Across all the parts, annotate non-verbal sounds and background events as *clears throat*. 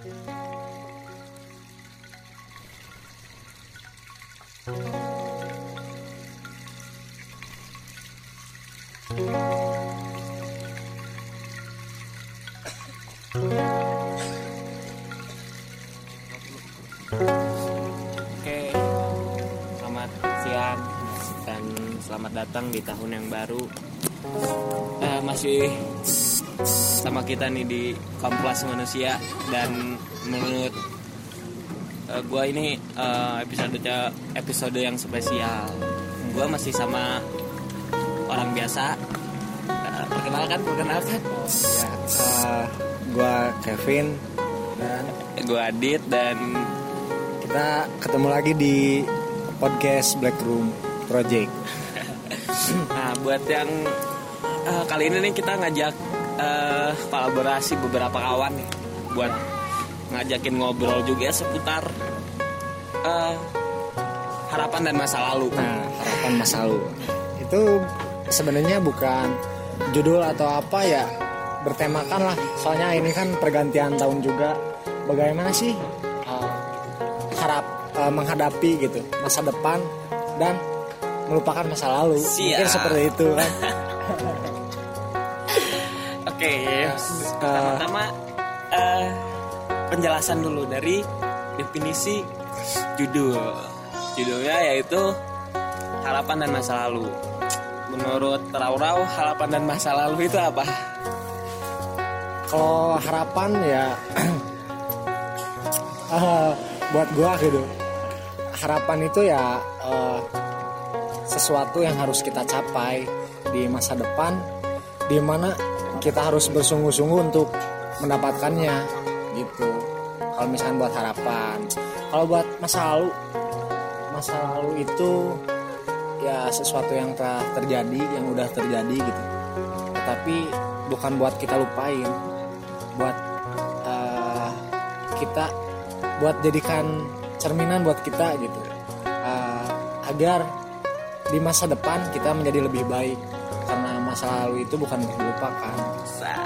Selamat siang dan selamat datang di tahun yang baru. Eh, masih sama kita nih di Komplas Manusia dan menurut eh, gua ini eh, episode episode yang spesial. Gua masih sama orang biasa. Eh, perkenalkan, perkenalkan. Ya, eh, gua Kevin dan Gua Adit dan kita ketemu lagi di podcast Black Room Project. *laughs* Nah, buat yang eh, kali ini nih kita ngajak eh, kolaborasi beberapa kawan nih buat ngajakin ngobrol juga seputar eh, harapan dan masa lalu. Nah, harapan masa lalu itu sebenarnya bukan judul atau apa ya bertemakan lah. Soalnya ini kan pergantian tahun juga. Bagaimana sih eh, harap eh, menghadapi gitu masa depan dan melupakan masa lalu. Siap. Mungkin seperti itu kan. *laughs* Oke, pertama eh, penjelasan dulu dari definisi judul. Judulnya yaitu harapan dan masa lalu. Menurut Raurau, harapan dan masa lalu itu apa? kalau harapan ya *clears throat* eh, buat gua gitu harapan itu ya eh, sesuatu yang harus kita capai di masa depan di mana kita harus bersungguh-sungguh untuk mendapatkannya gitu. Kalau misalnya buat harapan. Kalau buat masa lalu masa lalu itu ya sesuatu yang telah terjadi yang udah terjadi gitu. Tetapi bukan buat kita lupain. Buat eh, kita buat jadikan cerminan buat kita gitu. Eh, agar di masa depan kita menjadi lebih baik masa lalu itu bukan untuk dilupakan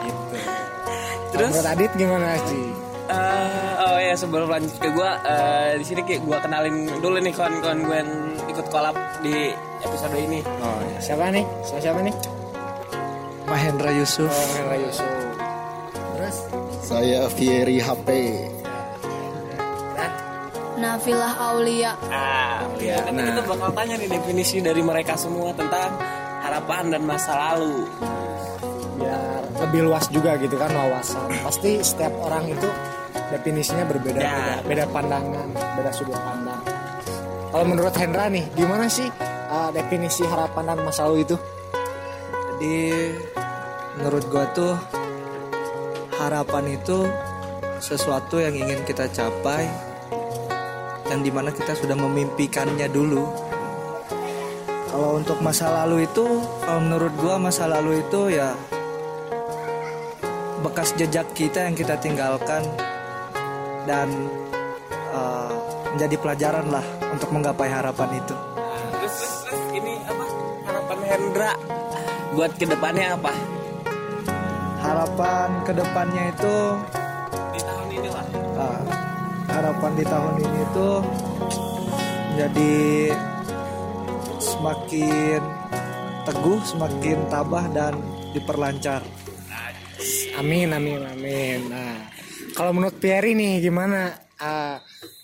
gitu *laughs* Terus menurut Adit gimana sih Eh, oh ya sebelum lanjut ke gue di sini kayak gue kenalin dulu nih kawan-kawan gue yang ikut kolab di episode ini. oh ya. siapa nih siapa siapa nih Mahendra Yusuf oh Hendra Yusuf terus Saya Fieri HP. Nafilah Aulia Ah, ya. Nanti Nah. kita bakal tanya nih definisi dari mereka semua tentang harapan dan masa lalu. biar lebih luas juga gitu kan wawasan pasti setiap orang itu definisinya berbeda Ya. beda, beda pandangan beda sudut pandang kalau menurut Hendra nih gimana sih uh, definisi harapan dan masa lalu itu Jadi menurut gua tuh harapan itu sesuatu yang ingin kita capai yang di mana kita sudah memimpikannya dulu. Kalau untuk masa lalu itu, kalau menurut gua masa lalu itu ya bekas jejak kita yang kita tinggalkan dan eh, menjadi pelajaran lah untuk menggapai harapan itu. Terus, terus, terus ini apa harapan Hendra buat ke depannya apa Harapan ke depannya itu di tahun ini lah? Ah, harapan di tahun ini tuh menjadi semakin teguh, semakin tabah dan diperlancar. Amin amin amin nah kalau menurut Pierre nih gimana uh,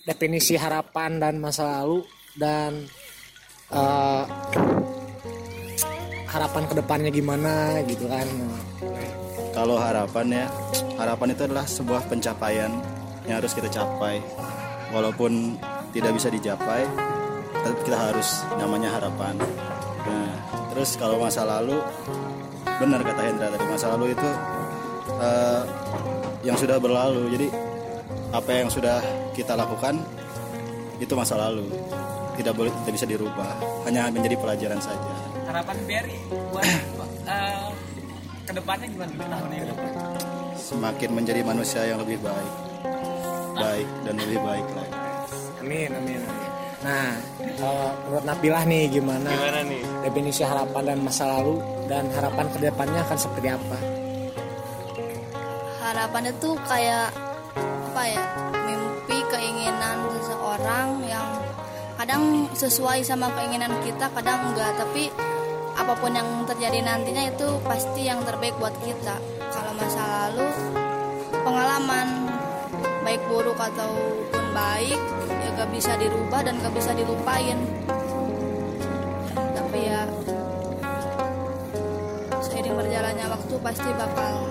definisi harapan dan masa lalu dan uh, harapan ke depannya gimana gitu kan Kalau harapan ya, harapan itu adalah sebuah pencapaian yang harus kita capai. Walaupun tidak bisa dicapai, tetap kita harus namanya harapan. Nah, terus kalau masa lalu, benar kata Hendra tadi masa lalu itu eh, yang sudah berlalu. Jadi apa yang sudah kita lakukan itu masa lalu. Tidak boleh tidak bisa dirubah, hanya menjadi pelajaran saja. Harapan Berry buat eh, ke depannya gimana tahun ini? Semakin menjadi manusia yang lebih baik, baik dan lebih baik lagi. amin amin amin nah kalau menurut Nabilah nih gimana Gimana nih? definisi harapan dan masa lalu dan harapan ke depannya akan seperti apa? Harapan itu kayak apa ya mimpi keinginan seseorang yang kadang sesuai sama keinginan kita kadang enggak. Tapi apa pun yang terjadi nantinya itu pasti yang terbaik buat kita. Kalau masa lalu pengalaman baik buruk ataupun baik gak bisa dirubah dan gak bisa dilupain. Tapi ya seiring berjalannya waktu pasti bakal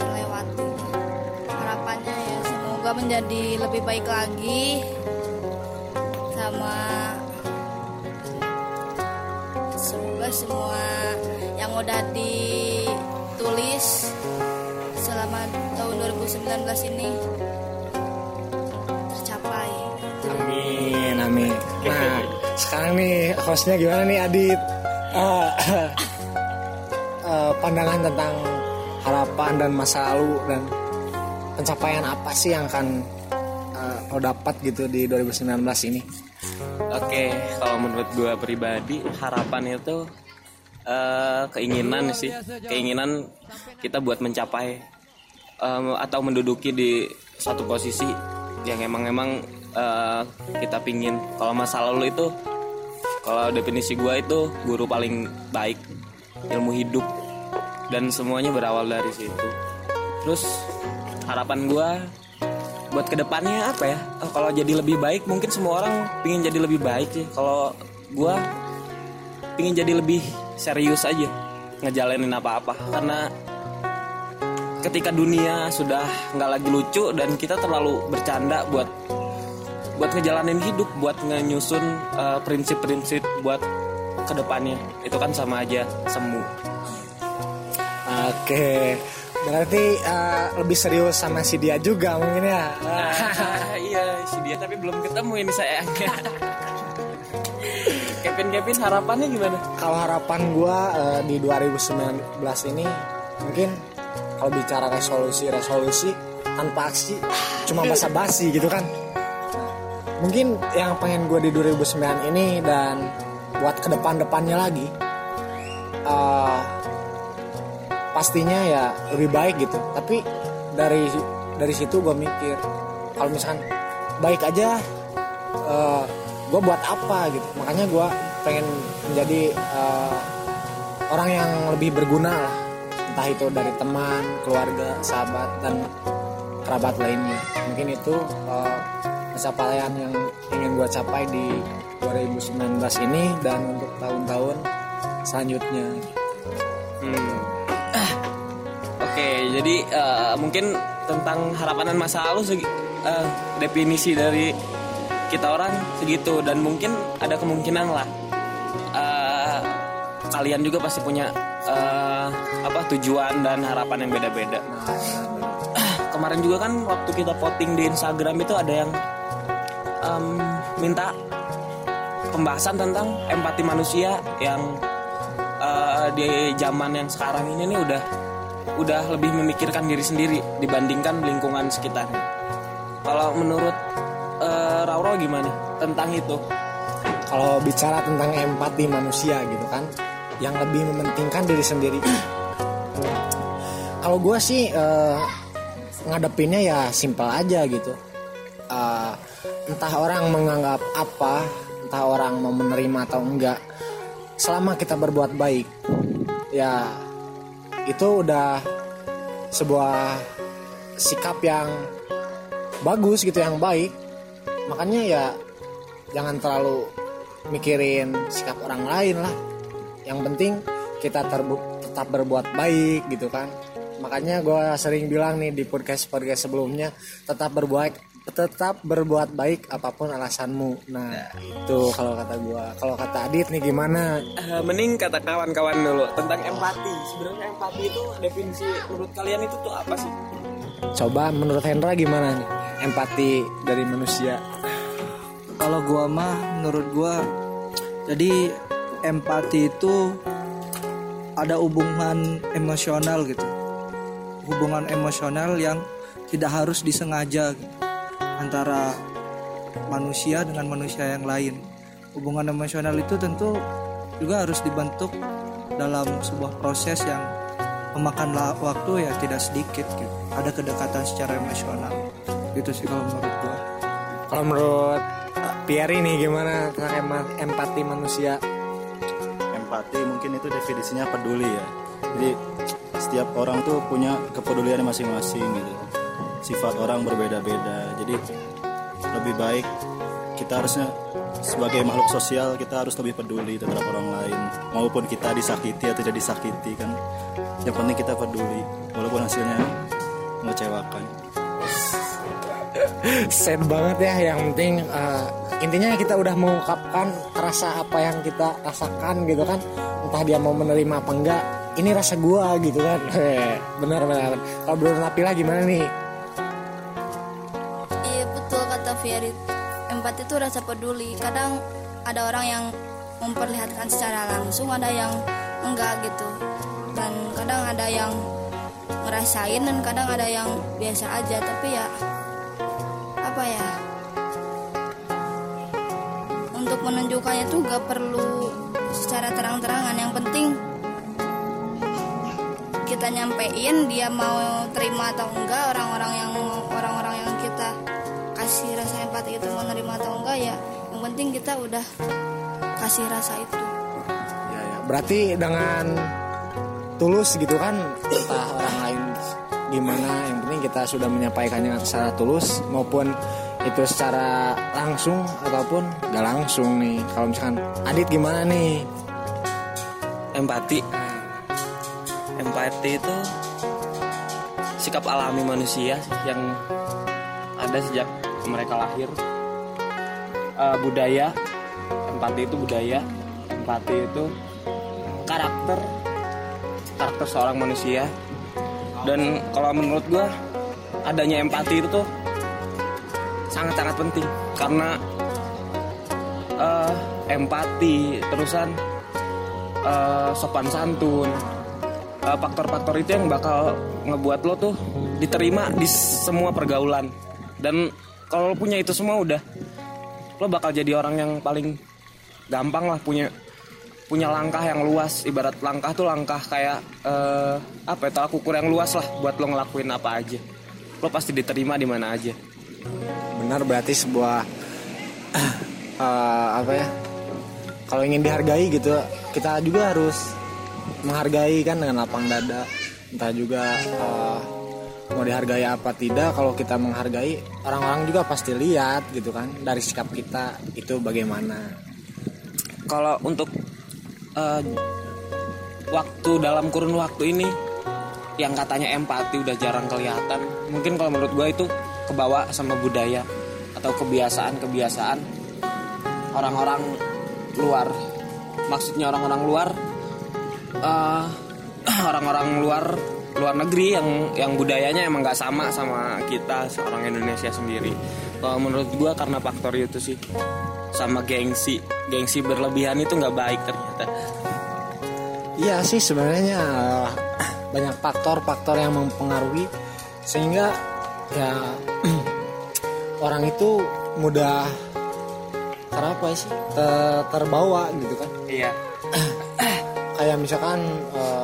terlewati harapannya ya. Semoga menjadi lebih baik lagi sama semoga semua yang udah ditulis selama tahun 2019 ini Amin, amin. Nah, *laughs* sekarang nih hostnya gimana nih Adit? Eh, *coughs* eh, pandangan tentang harapan dan masa lalu dan pencapaian apa sih yang akan eh, lo dapat gitu di 2019 ini? Oke, kalau menurut gue pribadi harapan itu eh, keinginan sih, keinginan kita buat mencapai em, atau menduduki di suatu posisi yang emang emang eh, kita pingin. Kalau masa lalu itu, kalau definisi gue itu guru paling baik ilmu hidup dan semuanya berawal dari situ. Terus harapan gue buat ke depannya apa ya Eh, kalau jadi lebih baik mungkin semua orang pingin jadi lebih baik sih kalau gua pingin jadi lebih serius aja ngejalanin apa-apa karena ketika dunia sudah nggak lagi lucu dan kita terlalu bercanda buat buat ngejalanin hidup buat ngenyusun eh, prinsip-prinsip buat ke depannya. Itu kan sama aja semu. Oke, berarti eh, lebih serius sama si dia juga mungkin ya. *laughs* Iya si dia tapi belum ketemu ini sayangnya *laughs* Kevin Kevin harapannya gimana? Kalau harapan gua eh, di 2019 ini mungkin kalau bicara resolusi-resolusi tanpa aksi cuma basa-basi gitu kan. Mungkin yang pengen gue di 2009 ini dan buat ke depan-depannya lagi eh, pastinya ya lebih baik gitu. Tapi dari dari situ gue mikir kalau misalkan baik aja gue buat apa gitu. Makanya gue pengen menjadi eh, orang yang lebih berguna lah entah itu dari teman, keluarga, sahabat dan kerabat lainnya. Mungkin itu eh, pencapaian yang ingin gue capai di 2019 ini dan untuk tahun-tahun selanjutnya. Hmm. Oke, jadi eh, mungkin tentang harapan dan masa lalu segi, eh, definisi dari kita orang segitu dan mungkin ada kemungkinan lah eh, kalian juga pasti punya eh, apa tujuan dan harapan yang beda-beda. Kemarin juga kan waktu kita voting di Instagram itu ada yang em, minta pembahasan tentang empati manusia yang eh, di zaman yang sekarang ini nih udah udah lebih memikirkan diri sendiri dibandingkan lingkungan sekitarnya. Kalau menurut eh, Rauro gimana tentang itu? Kalau bicara tentang empati manusia gitu kan, yang lebih mementingkan diri sendiri. Kalau gue sih eh, ngadepinnya ya simpel aja gitu. Entah orang menganggap apa, entah orang mau menerima atau enggak, selama kita berbuat baik, ya itu udah sebuah sikap yang bagus gitu, yang baik. Makanya ya jangan terlalu mikirin sikap orang lain lah. Yang penting kita tetap berbuat baik gitu kan. Makanya gue sering bilang nih di podcast podcast sebelumnya tetap berbuat tetap berbuat baik apa pun alasanmu. Nah itu kalau kata gue. Kalau kata Adit nih gimana? Eh, mending kata kawan-kawan dulu tentang empati. Sebenarnya empati itu definisi menurut kalian itu tuh apa sih? Coba menurut Hendra gimana nih empati dari manusia? Kalau gua mah menurut gua jadi empati itu ada hubungan emosional gitu. Hubungan emosional yang tidak harus disengaja gitu. Antara manusia dengan manusia yang lain. Hubungan emosional itu tentu juga harus dibentuk dalam sebuah proses yang memakan waktu ya tidak sedikit gitu. Ada kedekatan secara emosional. Gitu sih kalau menurut gua. Kalau menurut uh, Pierre nih gimana tentang empati manusia? empati mungkin itu definisinya peduli ya. Jadi setiap orang tuh punya kepedulian masing-masing gitu sifat orang berbeda-beda jadi lebih baik kita harusnya sebagai makhluk sosial kita harus lebih peduli terhadap orang lain maupun kita disakiti atau tidak disakiti kan yang penting kita peduli walaupun hasilnya mengecewakan *laughs* Sad banget ya. Yang penting uh, intinya kita udah mengungkapkan rasa apa yang kita rasakan gitu kan. Entah dia mau menerima apa enggak. Ini rasa gua gitu kan. *laughs* benar benar. Kalau belum Napila gimana nih? Itu rasa peduli. Kadang ada orang yang memperlihatkan secara langsung, ada yang enggak gitu. Dan kadang ada yang ngerasain dan kadang ada yang biasa aja. Tapi ya apa ya? Untuk menunjukkannya tuh gak perlu secara terang-terangan. Yang penting kita nyampein dia mau terima atau enggak orang-orang yang orang-orang yang kasih rasa empati itu mau nerima atau enggak ya yang penting kita udah kasih rasa itu. Ya, ya. Berarti dengan tulus gitu kan entah orang lain gimana yang penting kita sudah menyampaikannya secara tulus maupun itu secara langsung ataupun gak langsung nih. Kalau misalkan Adit gimana nih? Empati. Empati itu sikap alami manusia yang ada sejak mereka lahir. Eh, budaya empati itu budaya empati itu karakter karakter seorang manusia. Dan kalau menurut gua adanya empati itu tuh sangat-sangat penting. Karena eh, empati terusan eh, sopan santun. Faktor-faktor itu yang bakal ngebuat lo tuh diterima di semua pergaulan. Dan kalau lo punya itu semua udah lo bakal jadi orang yang paling gampang lah punya punya langkah yang luas. Ibarat langkah tuh langkah kayak eh, apa ya tolak ukur yang luas lah buat lo ngelakuin apa aja. Lo pasti diterima di mana aja. Benar berarti sebuah *clears throat* eh, apa ya kalau ingin dihargai gitu kita juga harus menghargai kan dengan lapang dada. Entah juga eh, mau dihargai apa tidak kalau kita menghargai orang-orang juga pasti lihat gitu kan dari sikap kita itu bagaimana. Kalau untuk eh, waktu dalam kurun waktu ini yang katanya empati udah jarang kelihatan mungkin kalau menurut gue itu kebawa sama budaya atau kebiasaan-kebiasaan orang-orang luar. Maksudnya orang-orang luar eh, *clears throat* orang-orang luar luar negeri yang yang budayanya emang nggak sama sama kita orang Indonesia sendiri. Kalau menurut gue karena faktor itu sih sama gengsi gengsi berlebihan itu nggak baik ternyata. Iya sih sebenarnya eh, banyak faktor-faktor yang mempengaruhi sehingga ya *clears throat* orang itu mudah apa sih ter- terbawa gitu kan. Iya. *clears throat* Kayak misalkan eh,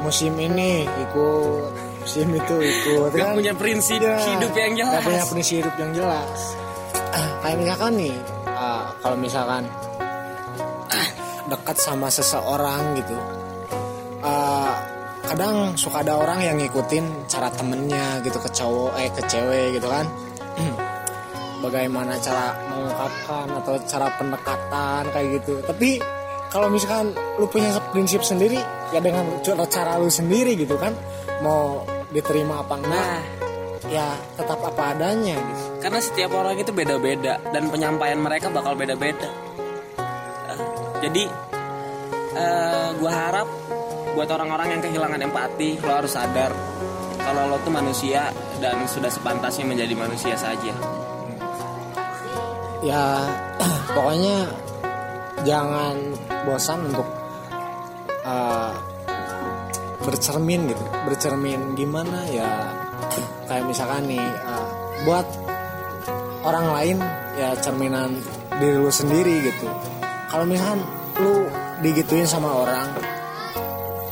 musim ini ikut musim itu ikut Gak kan punya prinsip Ya, hidup yang jelas. nggak punya prinsip hidup yang jelas. Kayak misalkan nih eh, kalau misalkan dekat sama seseorang gitu eh, kadang suka ada orang yang ngikutin cara temennya gitu ke cowok eh ke cewek gitu kan. *clears throat* Bagaimana cara mengungkapkan atau cara pendekatan kayak gitu. Tapi kalau misalkan lu punya prinsip sendiri ya dengan cara lu sendiri gitu kan mau diterima apa enggak nah. ya tetap apa adanya gitu. Karena setiap orang itu beda-beda dan penyampaian mereka bakal beda-beda. Eh, jadi eh, gua harap buat orang-orang yang kehilangan empati lo harus sadar kalau lo tuh manusia dan sudah sepantasnya menjadi manusia saja. Ya *clears throat* pokoknya jangan bosan untuk uh, bercermin gitu. Bercermin gimana ya? Kayak misalkan nih uh, buat orang lain ya cerminan diri lu sendiri gitu. Kalau misalkan lu digituin sama orang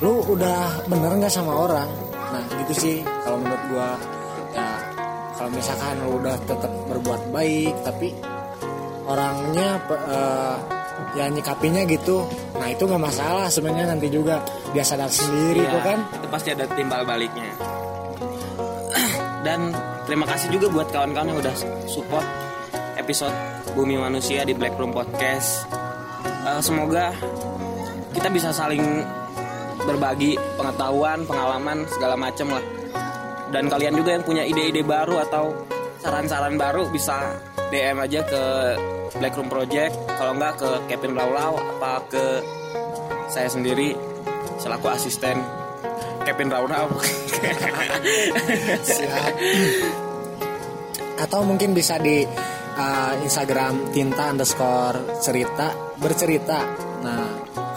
lu udah bener nggak sama orang? Nah gitu sih kalau menurut gua. Ya kalau misalkan lu udah tetap berbuat baik tapi orangnya eh, ya nyikapinya gitu. Nah itu nggak masalah sebenarnya nanti juga. Dia sadar sendiri Iya, kok kan. itu pasti ada timbal baliknya. *clears throat* Dan terima kasih juga buat kawan-kawan yang udah support episode Bumi Manusia di Black Room Podcast. Eh, semoga kita bisa saling berbagi pengetahuan pengalaman segala macam lah. Dan kalian juga yang punya ide-ide baru atau saran-saran baru bisa DM aja ke Black Room Project. Kalau enggak ke Kevin Laulau apa ke saya sendiri selaku asisten Kevin Laulau. Siap. atau mungkin bisa di uh, Instagram tinta underscore cerita bercerita. Nah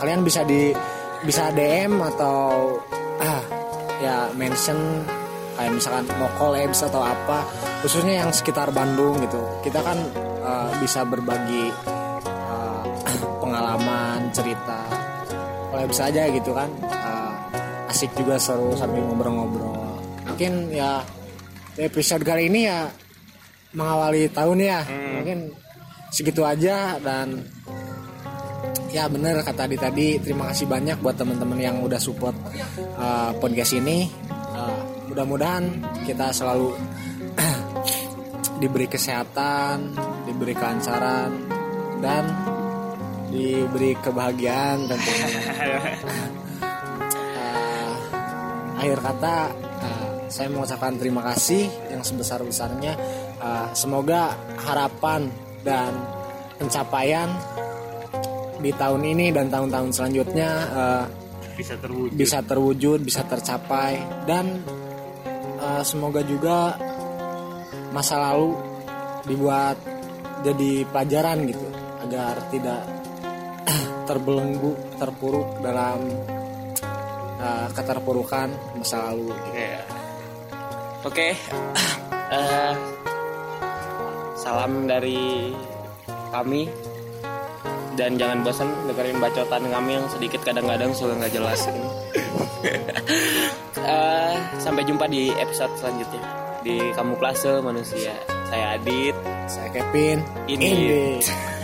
kalian bisa di bisa DM atau ah ya mention kayak misalkan mau collabs atau apa khususnya yang sekitar Bandung gitu. Kita kan uh, bisa berbagi uh, *clears throat* pengalaman cerita. Collabs aja gitu kan Uh, asik juga seru sambil ngobrol-ngobrol. Mungkin ya episode kali ini ya mengawali tahun ya. Mungkin segitu aja dan ya bener kata tadi tadi terima kasih banyak buat teman-teman yang udah support uh, podcast ini. Uh, mudah-mudahan kita selalu diberi kesehatan diberi kelancaran dan diberi kebahagiaan tentunya. Uh, *laughs* akhir kata uh, saya mengucapkan terima kasih yang sebesar besarnya semoga harapan dan pencapaian di tahun ini dan tahun-tahun selanjutnya uh, bisa terwujud. bisa terwujud bisa tercapai. Dan uh, semoga juga masa lalu dibuat jadi pelajaran gitu agar tidak *clears throat* terbelenggu terpuruk dalam uh, keterpurukan masa lalu gitu. Iya. Oke. *clears throat* Eh, salam dari kami dan jangan bosan dengerin bacotan kami yang sedikit kadang-kadang suka nggak jelas. *laughs* Eh, sampai jumpa di episode selanjutnya di Kamuflase Manusia. Saya Adit. saya Kevin Ini. Ini.